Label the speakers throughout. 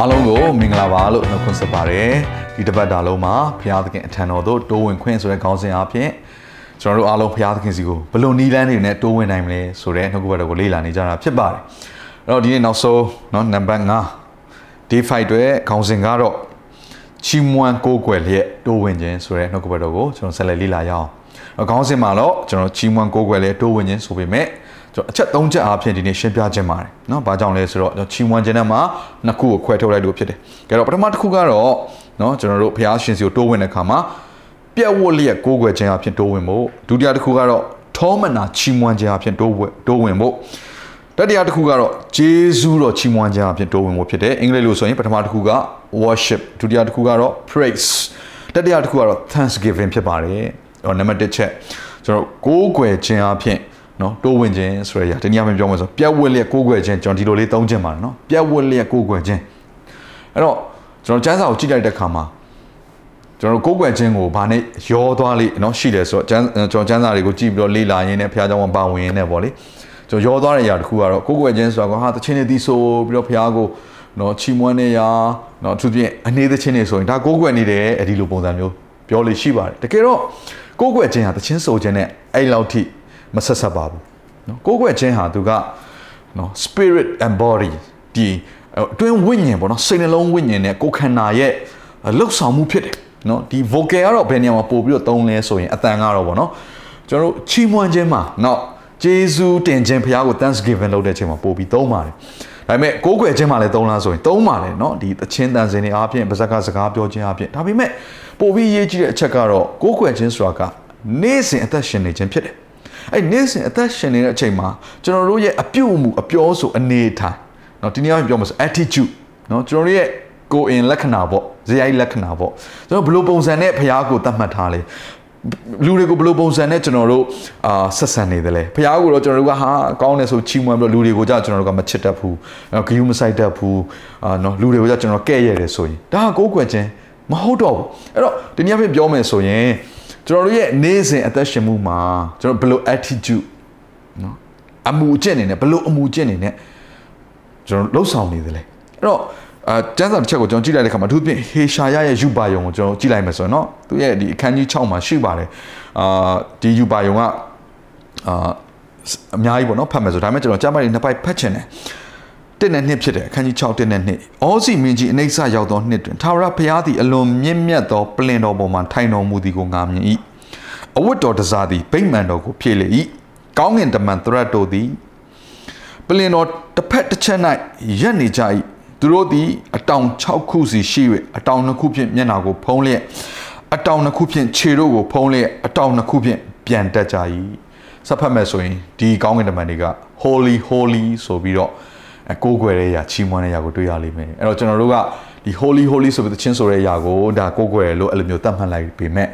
Speaker 1: အားလုံးကိုမင်္ဂလာပါလို့နှုတ်ခွန်းဆက်ပါတယ်ဒီတစ်ပတ်တာလုံးမှာဘုရားသခင်အထံတော်သို့တိုးဝင်ခွင့်ဆိုတဲ့ခေါင်းစဉ်အဖြစ်ကျွန်တော်တို့အားလုံးဘုရားသခင်စီကိုဘယ်လိုနည်းလမ်းတွေနဲ့တိုးဝင်နိုင်မလဲဆိုတဲ့နှုတ်ကပတ်တော်ကိုလေ့လာနေကြတာဖြစ်ပါတယ်အဲ့တော့ဒီနေ့နောက်ဆုံးเนาะနံပါတ်5 day 5အတွက်ခေါင်းစဉ်ကတော့ချီးမွမ်းကိုးကွယ်လျက်တိုးဝင်ခြင်းဆိုတဲ့နှုတ်ကပတ်တော်ကိုကျွန်တော်ဆက်လက်လေ့လာရအောင်အဲ့ခေါင်းစဉ်မှာတော့ကျွန်တော်ချီးမွမ်းကိုးကွယ်လျက်တိုးဝင်ခြင်းဆိုပေမဲ့ ကျွန်တော်အချက်၃ချက်အားဖြင့်ဒီနေ့ရှင်းပြခြင်းပါတယ်เนาะဘာကြောင့်လဲဆိုတော့ကျွန်တော်ချီးမွမ်းခြင်းထဲမှာနှစ်ခုကိုခွဲထုတ်လိုက်လို့ဖြစ်တယ်ကြတော့ပထမတစ်ခုကတော့เนาะကျွန်တော်တို့ဘုရားရှင်စီကိုတိုးဝင်တဲ့အခါမှာပြက်ဝတ်လျက်ကိုးကွယ်ခြင်းအဖြစ်တိုးဝင်ဖို့ဒုတိယတစ်ခုကတော့ထောမနာချီးမွမ်းခြင်းအဖြစ်တိုးဝင်တိုးဝင်ဖို့တတိယတစ်ခုကတော့ဂျေဇူးတော်ချီးမွမ်းခြင်းအဖြစ်တိုးဝင်ဖို့ဖြစ်တယ်အင်္ဂလိပ်လိုဆိုရင်ပထမတစ်ခုက worship ဒုတိယတစ်ခုကတော့ praise တတိယတစ်ခုကတော့ thanksgiving ဖြစ်ပါတယ်ဟောနံပါတ်1ချက်ကျွန်တော်ကိုးကွယ်ခြင်းအဖြစ် နော်တိုးဝင်ခြင်းဆိုရရတနည်းအားဖြင့်ပြောမယ်ဆိုပြက်ဝက်လျက်ကိုးကွယ်ခြင်းကျွန်တော်ဒီလိုလေးသုံးခြင်းပါနော်ပြက်ဝက်လျက်ကိုးကွယ်ခြင်းအဲ့တော့ကျွန်တော်ကျမ်းစာကိုကြည့်လိုက်တဲ့အခါမှာကျွန်တော်ကိုးကွယ်ခြင်းကိုဘာနဲ့ရောသွားလိနော်ရှိတယ်ဆိုတော့ကျမ်းကျွန်တော်ကျမ်းစာတွေကိုကြည့်ပြီးတော့လေ့လာရင်းနဲ့ဘုရားကျောင်းမှာပါဝင်ရင်းနဲ့ပေါ့လေကျွန်တော်ရောသွားတဲ့အရာတစ်ခုကတော့ကိုးကွယ်ခြင်းဆိုတာကဟာတခြင်းနဲ့တီးဆိုပြီးတော့ဘုရားကိုနော်ချီးမွမ်းနေရာနော်သူပြင်အနေသခြင်းနေဆိုရင်ဒါကိုးကွယ်နေတယ်အဲဒီလိုပုံစံမျိုးပြောလို့ရှိပါတယ်တကယ်တော့ကိုးကွယ်ခြင်းဟာတခြင်းဆိုခြင်းနဲ့အဲ့လောက်ထိ မဆက်ဆက်ပါဘူးနော်ကိုးကွယ်ခြင်းဟာသူကနော် spirit and body ဒီအတွင်းဝိညာဉ်ပေါ့နော်စိတ်နှလုံးဝိညာဉ်နဲ့ကိုယ်ခန္ဓာရဲ့လှုပ်ဆောင်မှုဖြစ်တယ်နော်ဒီ vocal ကတော့ဘယ်နေရာမှာပို့ပြီးတော့သုံးလဲဆိုရင်အတန်ကတော့ပေါ့နော်ကျွန်တော်တို့ချီးမွမ်းခြင်းမှာနော်ဂျေဇူးတင်ခြင်းဘုရားကို thanksgiving လုပ်တဲ့ချိန်မှာပို့ပြီးသုံးပါတယ်ဒါပေမဲ့ကိုးကွယ်ခြင်းမှာလည်းသုံးလားဆိုရင်သုံးပါတယ်เนาะဒီသချင်းတန်စင်တွေအားဖြင့်ပါဇက်ကစကားပြောခြင်းအားဖြင့်ဒါပေမဲ့ပို့ပြီးရေးကြည့်တဲ့အချက်ကတော့ကိုးကွယ်ခြင်းဆိုတာကနေ့စဉ်အသက်ရှင်နေခြင်းဖြစ်တယ် အဲ့နေ့စဉ်အသက်ရှင်နေတဲ့အချိန်မှာကျွန်တော်တို့ရဲ့အပြုတ်မှုအပြောဆိုအနေထားเนาะဒီနေ့ပြောမှာဆို attitude เนาะကျွန်တော်တို့ရဲ့ကိုယ်အင်လက္ခဏာပေါ့ဇေယျလက္ခဏာပေါ့ကျွန်တော်ဘယ်လိုပုံစံနဲ့ဖရားကိုသတ်မှတ်ထားလဲလူတွေကိုဘယ်လိုပုံစံနဲ့ကျွန်တော်တို့အာဆက်ဆံနေတယ်လဲဖះကိုတော့ကျွန်တော်တို့ကဟာကောင်းတယ်ဆိုချီးမွမ်းပြီးလူတွေကိုကြကျွန်တော်တို့ကမချစ်တတ်ဘူးဂယုမဆိုင်တတ်ဘူးအာနော်လူတွေကိုကြကျွန်တော်ကဲ့ရဲ့တယ်ဆိုရင်ဒါကကိုးကွယ်ခြင်းမဟုတ်တော့ဘူးအဲ့တော့ဒီနေ့အဖြစ်ပြောမယ်ဆိုရင် ကျွန်တော်တို့ရဲ့နေ့စဉ်အသက်ရှင်မှုမှာကျွန်တော်ဘယ်လို attitude နော်အမှုအကျင့်နေနဲ့ဘယ်လိုအမှုအကျင့်နေနဲ့ကျွန်တော်လှုပ်ဆောင်နေတယ်လဲအဲ့တော့အာကျမ်းစာတစ်ချက်ကိုကျွန်တော်ကြည့်လိုက်တဲ့အခါမှာအထူးသဖြင့်ဟေရှာယရဲ့ယူပါယုံကိုကျွန်တော်ကြည့်လိုက်မယ်ဆိုရင်เนาะသူရဲ့ဒီအခန်းကြီး6မှာရှိပါတယ်အာဒီယူပါယုံကအာအများကြီးပေါ့เนาะဖတ်မယ်ဆိုဒါပေမဲ့ကျွန်တော်ကျမ်းစာတွေနှစ်ပိုက်ဖတ်ချင်တယ် တစ်နဲ့နှစ်ဖြစ်တယ်အခန်းကြီး6တစ်နဲ့နှစ်အောစီမင်းကြီးအနိစ္စရောက်သောနှစ်တွင်သာဝရဘုရားသည်အလွန်မြင့်မြတ်သောပလင်တော်ပေါ်မှထိုင်တော်မူသည်ကိုငါမြင်၏အဝတ်တော်တစားသည်ဗိမာန်တော်ကိုဖြည့်လေ၏ကောင်းငင်တမန်သရတ်တို့သည်ပလင်တော်တစ်ဖက်တစ်ချက်၌ရက်နေကြ၏သူတို့သည်အတောင်6ခုစီရှိ၍အတောင်2ခုဖြင့်မျက်နှာကိုဖုံးလျက်အတောင်2ခုဖြင့်ခြေတို့ကိုဖုံးလျက်အတောင်2ခုဖြင့်ပြန်တက်ကြ၏ဆက်ဖတ်မယ်ဆိုရင်ဒီကောင်းကင်တမန်တွေက holy holy ဆိုပြီးတော့အ ကိုးကွယ်တဲ့အရာချီးမွမ်းတဲ့အရာကိုတွေ့ရလိမ့်မယ်အဲ့တော့ကျွန်တော်တို့ကဒီ holy holy ဆိုပြီးသချင်းဆိုတဲ့အရာကိုဒါကိုးကွယ်လို့အဲ့လိုမျိုးသတ်မှတ်လိုက်ပေမဲ့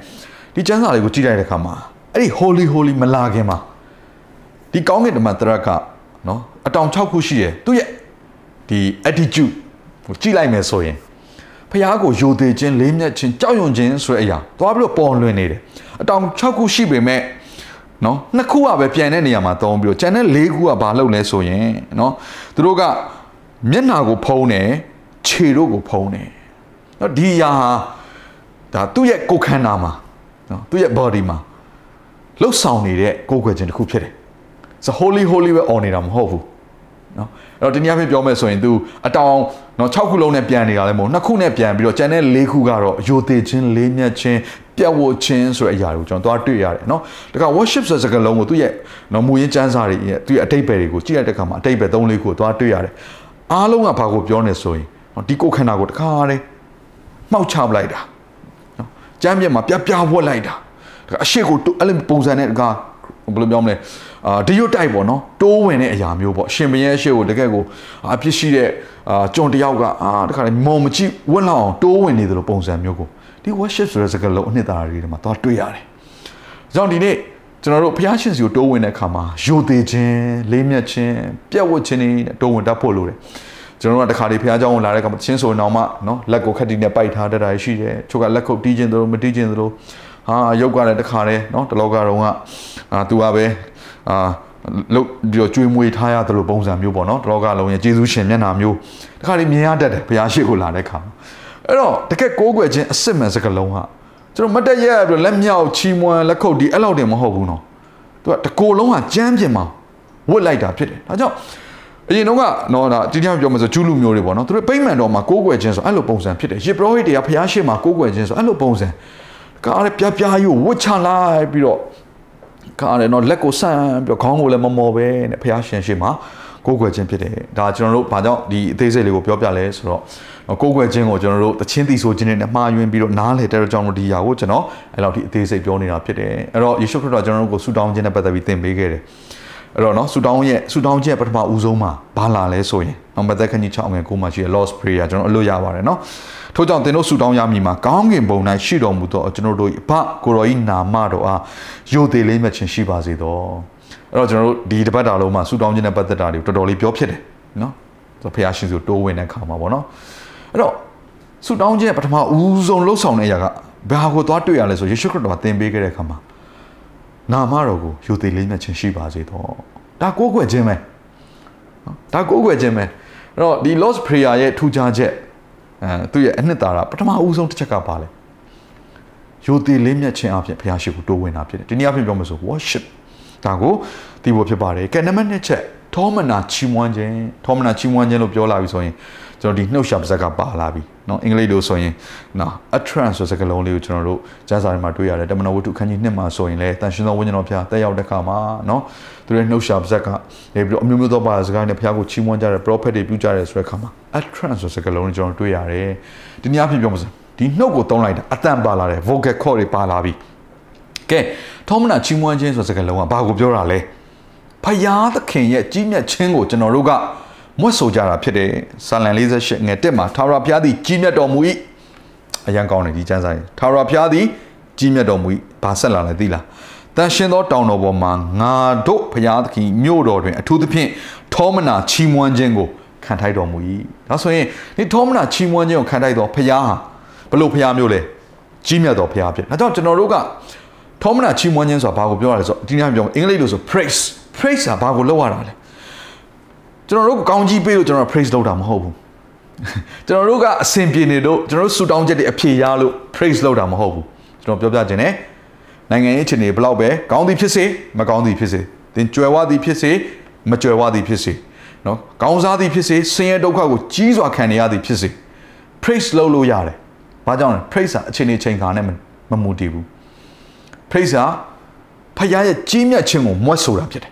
Speaker 1: ဒီကျမ်းစာလေးကိုကြည့်လိုက်တဲ့အခါမှာအဲ့ဒီ holy holy မလာခင်မှာဒီကောင်းကင်တမန်တရက်ကနော်အတောင်6ခုရှိတယ်သူရဲ့ဒီ attitude ကိုကြည့်လိုက်မယ်ဆိုရင်ဖះကိုယိုသေးခြင်းလေးမြတ်ခြင်းကြောက်ရွံ့ခြင်းဆိုတဲ့အရာသွားပြီးတော့ပေါ်လွင်နေတယ်အတောင်6ခုရှိပေမဲ့ နော်နှစ်ခုကပဲပြန်တဲ့နေရာမှာသုံးပြီးတော့ကျန်တဲ့၄ခုကဘာလုပ်လဲဆိုရင်နော်သူတို့ကမျက်နှာကိုဖုံးတယ်ခြေတို့ကိုဖုံးတယ်နော်ဒီအရာဟာဒါသူ့ရဲ့ကိုယ်ခန္ဓာမှာနော်သူ့ရဲ့ body မှာလှုပ်ဆောင်နေတဲ့ကိုယ်ွယ်ခြင်းတစ်ခုဖြစ်တယ်ဆို holy holy ပဲ on နေတာမဟုတ်ဘူး နော်အဲ့တော့ဒီနေ့အဖြစ်ပြောမယ်ဆိုရင် तू အတောင်နော်6ခုလုံးနဲ့ပြန်နေတာလည်းမဟုတ်နှစ်ခုနဲ့ပြန်ပြီးတော့ကျန်တဲ့၄ခုကတော့ယိုသေးခြင်းလေးမြတ်ခြင်းပြတ်ဝတ်ခြင်းဆိုတဲ့အရာတွေကိုကျွန်တော်သွားတွေ့ရတယ်နော်ဒါက worship ဆိုတဲ့စကားလုံးကိုသူ့ရဲ့နော်မူရင်းကျမ်းစာတွေရဲ့သူ့ရဲ့အတိတ်ပဲတွေကိုကြည့်လိုက်တဲ့အခါမှာအတိတ်ပဲ၃လေးခုကိုသွားတွေ့ရတယ်အားလုံးကဘာကိုပြောနေဆိုရင်နော်ဒီကိုယ်ခန္ဓာကိုတခါတည်းမှောက်ချပလိုက်တာနော်ကျမ်းပြတ်မှာပြပြဝတ်လိုက်တာဒါကအရှိကိုအဲ့လိုပုံစံနဲ့တခါဘယ်လိုပြောမလဲ အာဒီယိုတိုက်ပေါ့နော်တိုးဝင်တဲ့အရာမျိုးပေါ့ရှင်မရဲရှေ့ကိုတကယ်ကိုအပြစ်ရှိတဲ့အာကျွန်တယောက်ကအာတခါလေမော်မကြည့်ဝက်လောက်အောင်တိုးဝင်နေသလိုပုံစံမျိုးကိုဒီ worship ဆိုတဲ့စကားလုံးအနှစ်သာရတွေမှာသွားတွေ့ရတယ်။ကြောင့်ဒီနေ့ကျွန်တော်တို့ဘုရားရှင်စီကိုတိုးဝင်တဲ့အခါမှာယိုသေးခြင်းလေးမြတ်ခြင်းပြတ်ဝတ်ခြင်းတွေတိုးဝင်တတ်ဖို့လိုတယ်။ကျွန်တော်တို့ကတခါလေဘုရားကျောင်းကိုလာတဲ့အခါမှာချင်းဆိုရင်တော့မှနော်လက်ကိုခက်တီနဲ့ပိုက်ထားတတ်တာရှိတယ်။ချို့ကလက်ခုပ်တီးခြင်းတို့မတီးခြင်းတို့ ဟာရုပ်ကလည်းတခါလေနော်တလောကတုန်းကအာသူကပဲအာလို့ဒီကျွေးမွေးထားရတယ်လို့ပုံစံမျိုးပေါ့နော်တလောကလုံးရဲ့ကျေးဇူးရှင်မျက်နှာမျိုးတခါလေမြင်ရတတ်တယ်ဘုရားရှိခိုးလာတဲ့အခါမှာအဲ့တော့တကက်ကိုးကွယ်ခြင်းအစ်စ်မှန်စကလုံးဟာကျွန်တော်မတက်ရက်ပြီးလက်မြောက်ချီးမွမ်းလက်ခုပ်ဒီအဲ့လောက်တင်မဟုတ်ဘူးနော်သူကတကိုယ်လုံးဟာကြမ်းပြင်မှာဝတ်လိုက်တာဖြစ်တယ်ဒါကြောင့်အရင်တော့ကတော့ဒါဒီတရားပြောမှဆိုကျူးလူမျိုးတွေပေါ့နော်သူတို့ပိမ့်မှန်တော်မှာကိုးကွယ်ခြင်းဆိုအဲ့လိုပုံစံဖြစ်တယ်ယေဘရဟိတ်တွေကဖျားရှိမှာကိုးကွယ်ခြင်းဆိုအဲ့လိုပုံစံ ကားရပြပြယူဝတ်ချလိုက်ပြီးတော့ကားရတော့လက်ကိုဆန့်ပြီးတော့ခေါင်းကိုလည်းမမော်ပဲနဲ့ဖျားရှင်ရှိမှာကိုးကွယ်ခြင်းဖြစ်တယ်ဒါကျွန်တော်တို့ဘာကြောင့်ဒီအသေးစိတ်လေးကိုပြောပြလဲဆိုတော့ကိုးကွယ်ခြင်းကိုကျွန်တော်တို့တချင်းတီဆိုခြင်းနဲ့မှားယွင်းပြီးတော့နားလေတဲ့ကြောင့်တို့ဒီຢာကိုကျွန်တော်အဲ့လောက်ဒီအသေးစိတ်ပြောနေတာဖြစ်တယ်အဲ့တော့ယေရှုခရစ်တော်ကျွန်တော်တို့ကိုဆူတောင်းခြင်းနဲ့ပတ်သက်ပြီးသင်ပေးခဲ့တယ် အဲ့တော့နော်ဆူတောင်းရဲ့ဆူတောင်းခြင်းပထမဦးဆုံးမှာဘာလာလဲဆိုရင်နံပါတ်သက်ခန်းကြီး6ငယ်9မှာရှိတဲ့ Lost Prayer ကျွန်တော်အလို့ရပါတယ်နော်ထို့ကြောင့်သင်တို့ဆူတောင်းရမည်မှာကောင်းကင်ဘုံ၌ရှိတော်မူသောကျွန်တော်တို့အဖကိုရောဤနာမတော်အားယိုသေးလေးမြတ်ခြင်းရှိပါစေသောအဲ့တော့ကျွန်တော်တို့ဒီတပတ်တာလုံးမှာဆူတောင်းခြင်းနဲ့ပတ်သက်တာတွေတော်တော်လေးပြောဖြစ်တယ်နော်ဆိုဖះရှင်စုတိုးဝင်တဲ့ခါမှာပေါ့နော်အဲ့တော့ဆူတောင်းခြင်းပထမဦးဆုံးလှုပ်ဆောင်တဲ့အရာကဘာကိုသွားတွေ့ရလဲဆိုယေရှုခရစ်တော်ကသင်ပေးခဲ့တဲ့ခါမှာ နာမတော်ကိုယိုသေးလေးမြတ်ခြင်းရှိပါစေသောဒါကိုးကွယ်ခြင်းပဲနော်ဒါကိုးကွယ်ခြင်းပဲအဲ့တော့ဒီ Lord's Prayer ရဲ့ထူခြားချက်အဲသူ့ရဲ့အနှစ်သာရပထမဦးဆုံးတစ်ချက်ကပါလဲယိုသေးလေးမြတ်ခြင်းအဖြစ်ဘုရားရှိခိုးတိုးဝင်တာဖြစ်တယ်ဒီနေ့အဖြစ်ပြောမှဆို worship ဒါကိုသိဖို့ဖြစ်ပါတယ်ကဲနံပါတ်2ချက် ထောမနာချီးမွမ်းခြင်းထောမနာချီးမွမ်းခြင်းလို့ပြောလာပြီဆိုရင်ကျွန်တော်ဒီနှုတ်ရှာပါဇက်ကပါလာပြီเนาะအင်္ဂလိပ်လိုဆိုရင်နော် utterance ဆိုစကားလုံးလေးကိုကျွန်တော်တို့ကျမ်းစာထဲမှာတွေ့ရတယ်တမန်တော်ဝတ္ထုခန်းကြီး1မှာဆိုရင်လည်းတန်ရှင်သောဝိညာဉ်တော်ဖျားတက်ရောက်တဲ့ခါမှာเนาะသူရဲ့နှုတ်ရှာပါဇက်ကနေပြီးတော့အမျိုးမျိုးသောဘာသာစကားနဲ့ဖျားကိုချီးမွမ်းကြတဲ့ prophet တွေပြုကြတဲ့ဆိုတဲ့ခါမှာ utterance ဆိုစကားလုံးကိုကျွန်တော်တွေ့ရတယ်ဒီနေ့အဖြစ်ပြောမှာဆိုဒီနှုတ်ကိုတုံးလိုက်တာအတန်ပါလာတယ် vocal cord တွေပါလာပြီကဲထောမနာချီးမွမ်းခြင်းဆိုတဲ့စကားလုံးကဘာကိုပြောတာလဲ ဖယားသခင်ရဲ့ကြီးမြတ်ခြင်းကိုကျွန်တော်တို့ကမွတ်ဆိုကြတာဖြစ်တယ်ဆာလံ48ငယ်တက်မှာထာဝရဘုရားသည်ကြီးမြတ်တော်မူ၏အရန်ကောင်းတယ်ဒီကျမ်းစာရင်ထာဝရဘုရားသည်ကြီးမြတ်တော်မူ၏ဘာဆက်လာလဲသိလားတန်ရှင်သောတောင်တော်ပေါ်မှာငါတို့ဘုရားသခင်မြို့တော်တွင်အထူးသဖြင့်ထောမနာချီးမွမ်းခြင်းကိုခံထိုက်တော်မူ၏ဒါဆိုရင်ဒီထောမနာချီးမွမ်းခြင်းကိုခံထိုက်တော်ဘုရားဟာဘလို့ဘုရားမျိုးလဲကြီးမြတ်တော်ဘုရားဖြစ်ဒါကြောင့်ကျွန်တော်တို့ကထောမနာချီးမွမ်းခြင်းဆိုတာဘာကိုပြောရလဲဆိုတော့ဒီနေ့ပြောအင်္ဂလိပ်လိုဆို praise praise ဆိုတာဘာကိုလောက်ရတာလဲကျွန်တော်တို့ကောင်းကြီးပေးလို့ကျွန်တော် praise လုပ်တာမဟုတ်ဘူးကျွန်တော်တို့ကအစင်ပြေနေလို့ကျွန်တော်တို့ဆူတောင်းချက်တွေအဖြေရလို့ praise လုပ်တာမဟုတ်ဘူးကျွန်တော်ပြောပြခြင်းနဲ့နိုင်ငံရေးအခြေအနေဘလောက်ပဲကောင်းသည်ဖြစ်စေမကောင်းသည်ဖြစ်စေသင်ကြွယ်ဝသည်ဖြစ်စေမကြွယ်ဝသည်ဖြစ်စေနော်ကောင်းစားသည်ဖြစ်စေဆင်းရဲဒုက္ခကိုကြီးစွာခံနေရသည်ဖြစ်စေ praise လုပ်လို့ရတယ်ဘာကြောင့်လဲ praise ဟာအခြေအနေချိန်ခါနဲ့မမူတည်ဘူး praise ဟာဖခင်ရဲ့ကြီးမြတ်ခြင်းကိုမွတ်ဆိုတာဖြစ်တယ်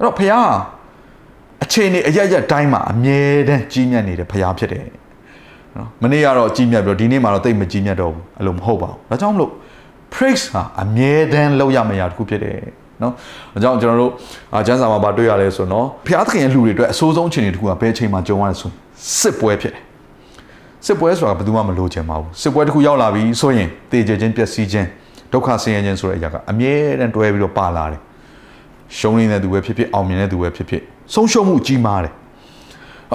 Speaker 1: အဲ့တော့ဖခင်အခြေအနေအရရတိုင်းမှာအမြဲတမ်းကြီးမြတ်နေတဲ့ဖခင်ဖြစ်တယ်နော်မနေ့ကတော့ကြီးမြတ်ပြီးတော့ဒီနေ့မှာတော့တိတ်မကြီးမြတ်တော့ဘူးအဲ့လိုမဟုတ်ပါဘူးဒါကြောင့်မလို့ praise ဟာအမြဲတမ်းလောက်ရမရတခုဖြစ်တယ်နော်အကြောင်းကျွန်တော်တို့အာကျမ်းစာမှာဗာတွေ့ရလဲဆိုတော့ဖျားသခင်ရဲ့လူတွေအတွက်အဆိုးဆုံးအခြေအနေတခုကဘယ်အချိန်မှာကြုံရလဲဆိုစစ်ပွဲဖြစ်တယ်စစ်ပွဲဆိုတာဘယ်သူမှမလိုချင်ပါဘူးစစ်ပွဲတစ်ခုရောက်လာပြီဆိုရင်တေကြခြင်းပျက်စီးခြင်းဒုက္ခဆင်းရဲခြင်းဆိုတဲ့အရာကအမြဲတမ်းတွဲပြီးတော့ပါလာတယ် ရှုံးနေတဲ့သူပဲဖြစ်ဖြစ်အောင်မြင်တဲ့သူပဲဖြစ်ဖြစ်ဆုံးရှုံးမှုကြီးမားတယ်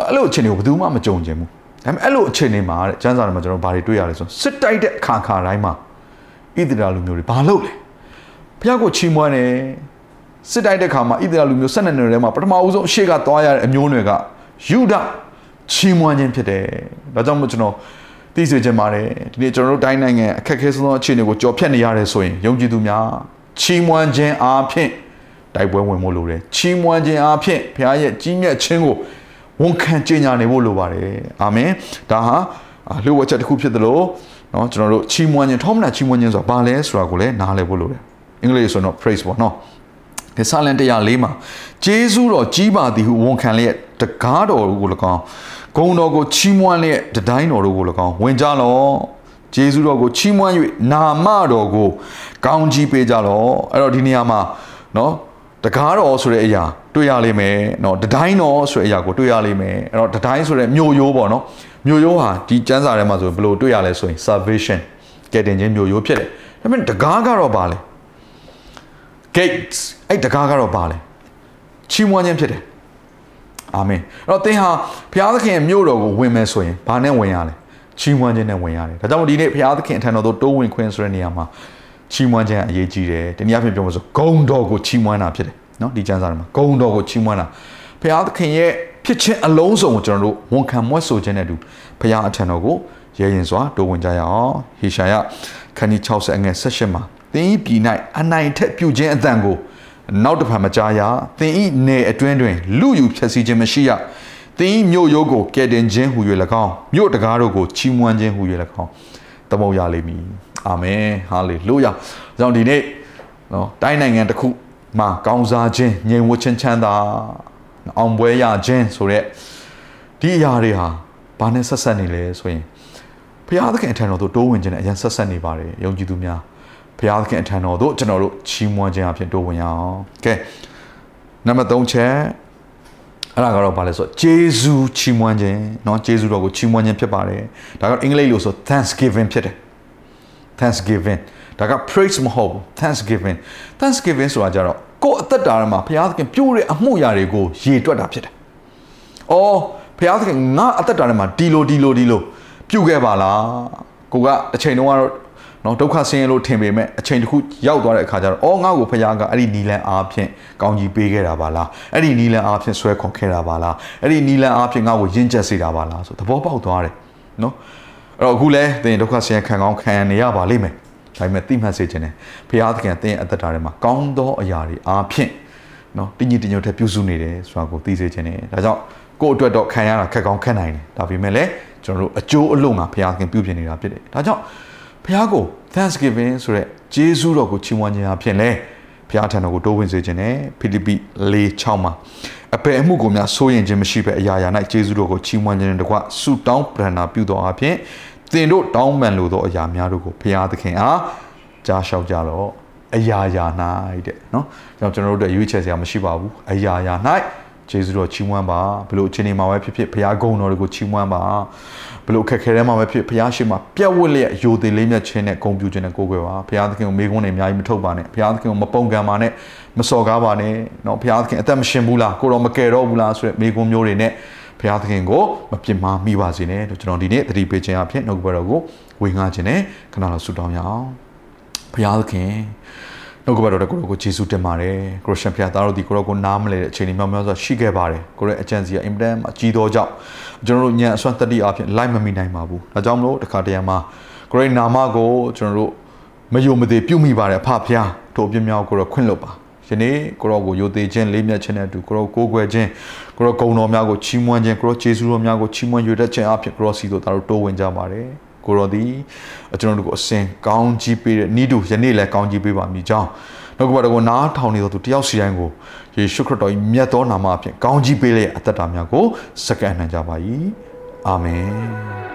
Speaker 1: အဲ့လိုအခြေအနေကိုဘယ်သူမှမကြုံချင်ဘူးဒါပေမဲ့အဲ့လိုအခြေအနေမှာတဲ့ကျမ်းစာထဲမှာကျွန်တော်ဘာတွေတွေ့ရလဲဆိုစစ်တိုက်တဲ့အခါခါတိုင်းမှာဣသရေလလူမျိုးတွေဘာလုပ်လဲဘုရားကိုချီးမွမ်းတယ်စစ်တိုက်တဲ့ခါမှာဣသရေလလူမျိုး12နယ်ထဲမှာပထမဦးဆုံးအရှိကသွားရတဲ့အမျိုးနွယ်ကယူဒချီးမွမ်းခြင်းဖြစ်တယ်ဒါကြောင့်မို့ကျွန်တော်သိစေချင်ပါတယ်ဒီနေ့ကျွန်တော်တို့တိုင်းနိုင်ငံအခက်အခဲဆုံးသောအခြေအနေကိုကြော်ဖြတ်နေရတယ်ဆိုရင်ယုံကြည်သူများချီးမွမ်းခြင်းအားဖြင့် တိုက်ပွဲဝင်ဖို့လိုတယ်ချီးမွမ်းခြင်းအားဖြင့်ဘုရားရဲ့ကြီးမြတ်ခြင်းကိုဝန်ခံကြေညာနေဖို့လိုပါတယ်အာမင်ဒါဟာလှုပ်ဝက်ချက်တစ်ခုဖြစ်သလိုเนาะကျွန်တော်တို့ချီးမွမ်းခြင်းထောမနာချီးမွမ်းခြင်းဆိုတာဘာလဲဆိုတာကိုလည်းနားလည်ဖို့လိုတယ်အင်္ဂလိပ်ဆိုတော့ praise ပေါ့နော်ဒီဆာလန်104မှာဂျေဇုတော်ကြီးပါသည်ဟုဝန်ခံလျက်တကားတော်ကို၎င်းဂုံတော်ကိုချီးမွမ်းလျက်တတိုင်းတော်တို့ကို၎င်းဝင်ကြလောဂျေဇုတော်ကိုချီးမွမ်း၍နာမတော်ကိုကောင်းကြီးပေးကြလောအဲ့တော့ဒီနေရာမှာเนาะ တ တကားတော်ဆိုတဲ့အရာတွေ့ရလိမ့်မယ်เนาะတတိုင်းတော်ဆိုတဲ့အရာကိုတွေ့ရလိမ့်မယ်အဲ့တော့တတိုင်းဆိုတဲ့မြို့ရိုးပေါ့နော်မြို့ရိုးဟာဒီကျမ်းစာထဲမှာဆိုဘယ်လိုတွေ့ရလဲဆိုရင် salvation ကယ်တင်ခြင်းမြို့ရိုးဖြစ်တယ်ဒါပေမဲ့တကားကတော့ဘာလဲ gates အဲ့တကားကတော့ဘာလဲချီးမွမ်းခြင်းဖြစ်တယ်အာမင်အဲ့တော့သင်ဟာဘုရားသခင်ရဲ့မြို့တော်ကိုဝင်မယ်ဆိုရင်ဘာနဲ့ဝင်ရလဲချီးမွမ်းခြင်းနဲ့ဝင်ရတယ်ဒါကြောင့်မို့ဒီနေ့ဘုရားသခင်အထံတော်သို့တိုးဝင်ခွင့်ဆိုတဲ့နေရာမှာ ချီးမွမ်းခြင်းအရေးကြီးတယ်တနည်းအားဖြင့်ပြောမလို့ဂုံတော်ကိုချီးမွမ်းတာဖြစ်တယ်နော်ဒီကျမ်းစာထဲမှာဂုံတော်ကိုချီးမွမ်းတာဘုရားသခင်ရဲ့ဖြစ်ခြင်းအလုံးစုံကိုကျွန်တော်တို့ဝန်ခံမွတ်ဆိုခြင်းနဲ့တူဘုရားအထံတော်ကိုရဲရင်စွာတိုးဝင်ကြရအောင်ဟေရှာယခန်းကြီး60အငယ်18မှာသင်ဤပြည်၌အနိုင်ထက်ပြုခြင်းအတန်ကိုနောက်တစ်ဖန်မကြားရသင်ဤနယ်အတွင်းတွင်လူယူဖြည့်ဆည်းခြင်းမရှိရသင်ဤမြို့ရိုးကိုကဲတင်ခြင်းဟူ၍၎င်းမြို့တကားတို့ကိုချီးမွမ်းခြင်းဟူ၍၎င်းတမုတ်ရလိမ့်မည် အာမင်ဟာလေလုယာကြောင့်ဒီနေ့နော်တိုင်းနိုင်ငံတစ်ခုမှာကောင်းစားခြင်းငြိမ်ဝှက်ခြင်းချမ်းသာအောင်ပွဲရခြင်းဆိုတဲ့ဒီအရာတွေဟာဘာနဲ့ဆက်ဆက်နေလဲဆိုရင်ဘုရားသခင်အထံတော်သို့တိုးဝင်ခြင်းနဲ့အရင်ဆက်ဆက်နေပါတယ်ယုံကြည်သူများဘုရားသခင်အထံတော်သို့ကျွန်တော်တို့ချီးမွမ်းခြင်းအဖြစ်တိုးဝင်ရအောင်ကဲနံပါတ်3ချက်အဲ့ဒါကတော့ဘာလဲဆိုတော့ဂျေဇူးချီးမွမ်းခြင်းเนาะဂျေဇူးတော်ကိုချီးမွမ်းခြင်းဖြစ်ပါတယ်ဒါကအင်္ဂလိပ်လိုဆို thanksgiving ဖြစ်တယ် thanksgiving ဒါက praise မဟုတ်ဘူး thanksgiving thanksgiving ဆိုတာကြတော့ကိုယ့်အသက်တာမှာဘုရားသခင်ပြုတဲ့အမှုရာတွေကိုရေတွက်တာဖြစ်တယ်။အော်ဘုရားသခင်ငါအသက်တာထဲမှာဒီလိုဒီလိုဒီလိုပြုခဲ့ပါလား။ကိုကတစ်ချိန်တုန်းကတော့နော်ဒုက္ခဆင်းရဲလို့ထင်ပေမဲ့အချိန်တစ်ခုရောက်သွားတဲ့အခါကျတော့အော်ငါ့ကိုဘုရားကအဲ့ဒီနီလန်အားဖြင့်ကောင်းကြီးပေးခဲ့တာပါလားအဲ့ဒီနီလန်အားဖြင့်ဆွဲခေါ်ခဲ့တာပါလားအဲ့ဒီနီလန်အားဖြင့်ငါ့ကိုယဉ်ကျက်စေတာပါလားဆိုသဘောပေါက်သွားတယ်နော် အဲ့တော့အခုလဲသင်ဒုက္ခဆင်းရဲခံကောင်းခံနေရပါလိမ့်မယ်ဒါပေမဲ့သိမှတ်စေခြင်းနဲ့ဘုရားသခင်အသင်အသက်တာထဲမှာကောင်းသောအရာတွေအားဖြင့်နော်တညီတညွတ်တဲ့ပြုစုနေတယ်ဆိုတာကိုသိစေခြင်းနဲ့ဒါကြောင့်ကိုယ့်အတွက်တော့ခံရတာခက်ကောင်းခက်နိုင်တယ်ဒါပေမဲ့လည်းကျွန်တော်တို့အကျိုးအလို့ငါဘုရားသခင်ပြုပြင်နေတာဖြစ်တယ်ဒါကြောင့်ဘုရားကို Thanksgiving ဆိုတဲ့ဂျေဇုတော်ကိုချီးမွမ်းခြင်းအဖြစ်လဲ ဘုရားထံတော်ကိုတိုးဝင်စေခြင်းနဲ့ဖိလိပ္ပိ4:6မှာအပေအမှုကိုများစိုးရင်ခြင်းမရှိဘဲအရာရာ၌ဂျေဇုတော်ကိုချီးမွမ်းခြင်းနဲ့တကွဆုတောင်းပရဏာပြုတော်အဖြစ်သင်တို့တောင်းပန်လိုသောအရာများတို့ကိုဘုရားသခင်အားကြားလျှောက်ကြတော့အရာရာ၌တဲ့နော်ကျွန်တော်တို့တို့ရွေးချယ်စရာမရှိပါဘူးအရာရာ၌ဂျေဇုတော်ချီးမွမ်းပါဘလို့အချိန်ဒီမှာပဲဖြစ်ဖြစ်ဘုရားဂုဏ်တော်တွေကိုချီးမွမ်းပါ ဘလို့ခက်ခဲထဲမှာပဲဖြစ်ဘုရားရှိခိုးပြတ်ဝတ်လျက်ယိုသေးလေးမြတ်ခြင်းနဲ့ဂုဏ်ပြုခြင်းနဲ့ကိုးကွယ်ပါဘုရားသခင်ကိုမေးခွန်းတွေအများကြီးမထုတ်ပါနဲ့ဘုရားသခင်ကိုမပုံကံပါနဲ့မစော်ကားပါနဲ့เนาะဘုရားသခင်အသက်မရှင်ဘူးလားကိုတော်မကယ်တော့ဘူးလားဆိုတဲ့မေးခွန်းမျိုးတွေနဲ့ဘုရားသခင်ကိုမပြစ်မှားမိပါစေနဲ့ကျွန်တော်ဒီနေ့သတိပေးခြင်းအဖြစ်နှုတ်ကပတော်ကိုဝေငှခြင်းနဲ့ခဏလောက်ဆုတောင်းရအောင်ဘုရားသခင် နှုတ်ကပတ်တော်ကိုကိုယေရှုတင်ပါတယ်ခရစ်ယာန်ဖခင်သားတို့ဒီကိုရောကိုနားမလဲတဲ့အချိန်တွေများများစွာရှိခဲ့ပါတယ်ကိုရဲ့အကြံစီကအင်ပဒန်အကြီးသောကြောင့်ကျွန်တော်တို့ညံအစွမ်းတတိအဖြစ်လိုက်မမိနိုင်ပါဘူးဒါကြောင့်မလို့တခါတရံမှာကိုရဲ့နာမကိုကျွန်တော်တို့မယုံမသေးပြုမိပါတယ်အဖဖခင်တို့အပြင်းများကိုရောခွင့်လွတ်ပါယနေ့ကိုရောကိုယိုသေးခြင်းလေးမြတ်ခြင်းနဲ့အတူကိုရောကိုးကွယ်ခြင်းကိုရောဂုဏ်တော်များကိုချီးမွမ်းခြင်းကိုရောယေရှုတော်များကိုချီးမွမ်းရွတ်တဲ့ခြင်းအဖြစ်ကိုရောစီတို့ဒါတို့တိုးဝင်ကြပါတယ် ကိုရောဒီကျွန်တော်တို့ကိုအစဉ်ကောင်းကြီးပေးတဲ့ဤသူယနေ့လည်းကောင်းကြီးပေးပါမည်ကြောင်းနှုတ်ကပတ်တော်ကိုနားထောင်နေသောသူတယောက်စီတိုင်းကိုယေရှုခရစ်တော်၏မြတ်သောနာမအဖြစ်ကောင်းကြီးပေးလျက်အသက်တာများကိုစက္ကန့်နိုင်ကြပါ၏အာမင်